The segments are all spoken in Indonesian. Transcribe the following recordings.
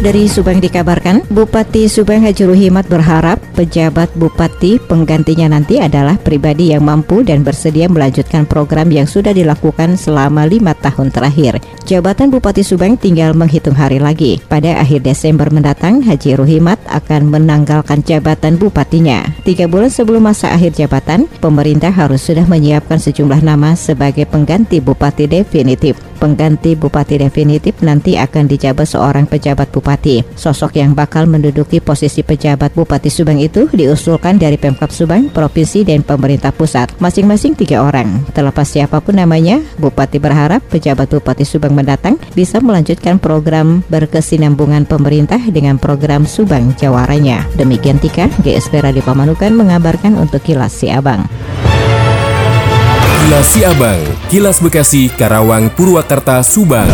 Dari Subang dikabarkan, Bupati Subang Haji Ruhimat berharap pejabat bupati penggantinya nanti adalah pribadi yang mampu dan bersedia melanjutkan program yang sudah dilakukan selama lima tahun terakhir. Jabatan Bupati Subang tinggal menghitung hari lagi. Pada akhir Desember mendatang, Haji Ruhimat akan menanggalkan jabatan bupatinya. Tiga bulan sebelum masa akhir jabatan, pemerintah harus sudah menyiapkan sejumlah nama sebagai pengganti bupati definitif. Pengganti bupati definitif nanti akan dijabat seorang pejabat bupati. Sosok yang bakal menduduki posisi pejabat bupati Subang itu diusulkan dari Pemkap Subang, provinsi, dan pemerintah pusat. Masing-masing tiga orang. Terlepas siapa pun namanya, bupati berharap pejabat bupati Subang mendatang bisa melanjutkan program berkesinambungan pemerintah dengan program Subang Jawaranya. Demikian Tika, GSP Radio Pamanukan mengabarkan untuk Kilas Si Abang. Kilas Siabang, Kilas Bekasi, Karawang, Purwakarta, Subang.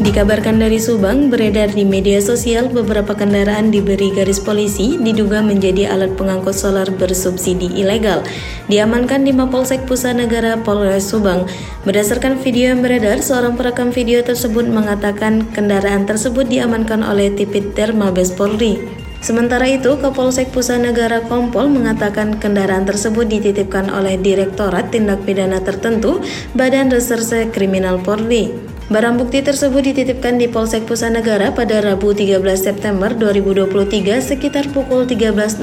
Dikabarkan dari Subang, beredar di media sosial beberapa kendaraan diberi garis polisi diduga menjadi alat pengangkut solar bersubsidi ilegal. Diamankan di Mapolsek Pusat Negara Polres Subang. Berdasarkan video yang beredar, seorang perekam video tersebut mengatakan kendaraan tersebut diamankan oleh Tipit Mabes Polri. Sementara itu, Kapolsek Pusat Negara Kompol mengatakan kendaraan tersebut dititipkan oleh Direktorat Tindak Pidana Tertentu Badan Reserse Kriminal Polri. Barang bukti tersebut dititipkan di Polsek Pusat Negara pada Rabu 13 September 2023 sekitar pukul 13.00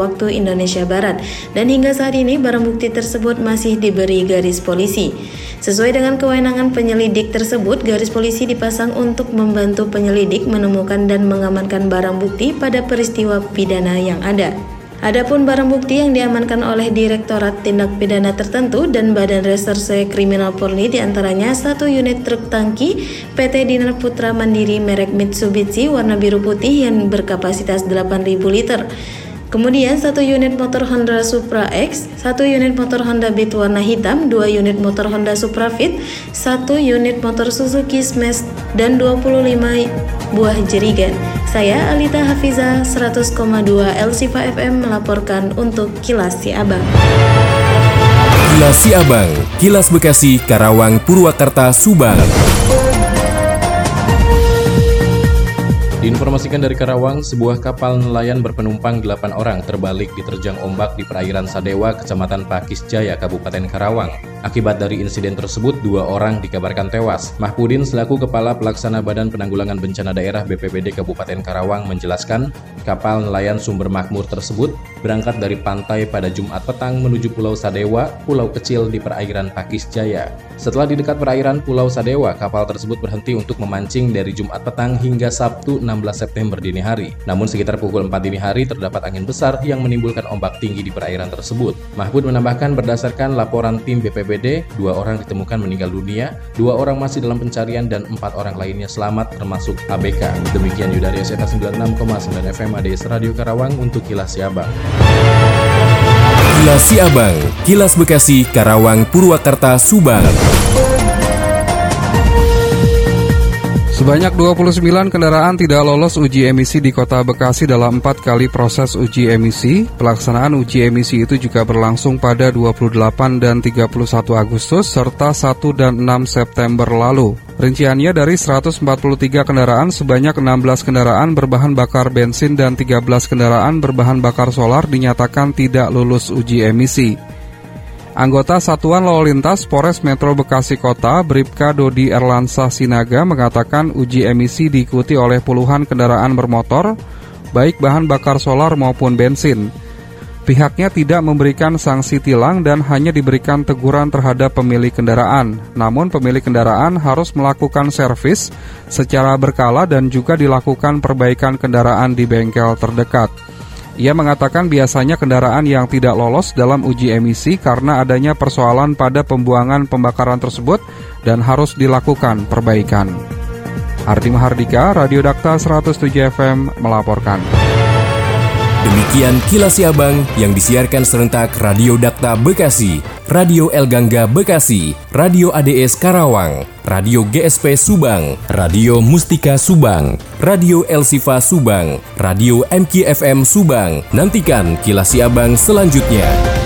waktu Indonesia Barat dan hingga saat ini barang bukti tersebut masih diberi garis polisi. Sesuai dengan kewenangan penyelidik tersebut, garis polisi dipasang untuk membantu penyelidik menemukan dan mengamankan barang bukti pada peristiwa pidana yang ada. Adapun barang bukti yang diamankan oleh Direktorat Tindak Pidana Tertentu dan Badan Reserse Kriminal Polri di antaranya satu unit truk tangki PT Dinar Putra Mandiri merek Mitsubishi warna biru putih yang berkapasitas 8.000 liter. Kemudian satu unit motor Honda Supra X, satu unit motor Honda Beat warna hitam, dua unit motor Honda Supra Fit, satu unit motor Suzuki Smash, dan 25 buah jerigen. Saya Alita Hafiza 100,2 LCFA FM melaporkan untuk Kilas Si Abang. Kilas Si Abang, Kilas Bekasi, Karawang, Purwakarta, Subang. Diinformasikan dari Karawang, sebuah kapal nelayan berpenumpang 8 orang terbalik diterjang ombak di perairan Sadewa, Kecamatan Pakis Jaya, Kabupaten Karawang. Akibat dari insiden tersebut, dua orang dikabarkan tewas. Mahpudin selaku Kepala Pelaksana Badan Penanggulangan Bencana Daerah BPBD Kabupaten Karawang menjelaskan, kapal nelayan sumber makmur tersebut berangkat dari pantai pada Jumat petang menuju Pulau Sadewa, pulau kecil di perairan Pakis Jaya. Setelah di dekat perairan Pulau Sadewa, kapal tersebut berhenti untuk memancing dari Jumat petang hingga Sabtu 6 16 September dini hari. Namun sekitar pukul 4 dini hari terdapat angin besar yang menimbulkan ombak tinggi di perairan tersebut. Mahfud menambahkan berdasarkan laporan tim BPBD, dua orang ditemukan meninggal dunia, dua orang masih dalam pencarian dan empat orang lainnya selamat termasuk ABK. Demikian Yudario Seta 96,9 FM ADS Radio Karawang untuk Kilas Siabang. Kilas Siabang, Kilas Bekasi, Karawang, Purwakarta, Subang. Sebanyak 29 kendaraan tidak lolos uji emisi di kota Bekasi dalam empat kali proses uji emisi. Pelaksanaan uji emisi itu juga berlangsung pada 28 dan 31 Agustus serta 1 dan 6 September lalu. Rinciannya dari 143 kendaraan, sebanyak 16 kendaraan berbahan bakar bensin dan 13 kendaraan berbahan bakar solar dinyatakan tidak lulus uji emisi. Anggota Satuan Lalu Lintas Polres Metro Bekasi Kota, Bripka Dodi Erlansa Sinaga mengatakan uji emisi diikuti oleh puluhan kendaraan bermotor, baik bahan bakar solar maupun bensin. Pihaknya tidak memberikan sanksi tilang dan hanya diberikan teguran terhadap pemilik kendaraan. Namun pemilik kendaraan harus melakukan servis secara berkala dan juga dilakukan perbaikan kendaraan di bengkel terdekat. Ia mengatakan biasanya kendaraan yang tidak lolos dalam uji emisi karena adanya persoalan pada pembuangan pembakaran tersebut dan harus dilakukan perbaikan. Ardi Mahardika, Radio Dakta 107 FM melaporkan. Demikian kilas Abang yang disiarkan serentak Radio Dakta Bekasi, Radio El Gangga Bekasi, Radio ADS Karawang, Radio GSP Subang, Radio Mustika Subang, Radio El Sifa Subang, Radio MKFM Subang. Nantikan kilas Abang selanjutnya.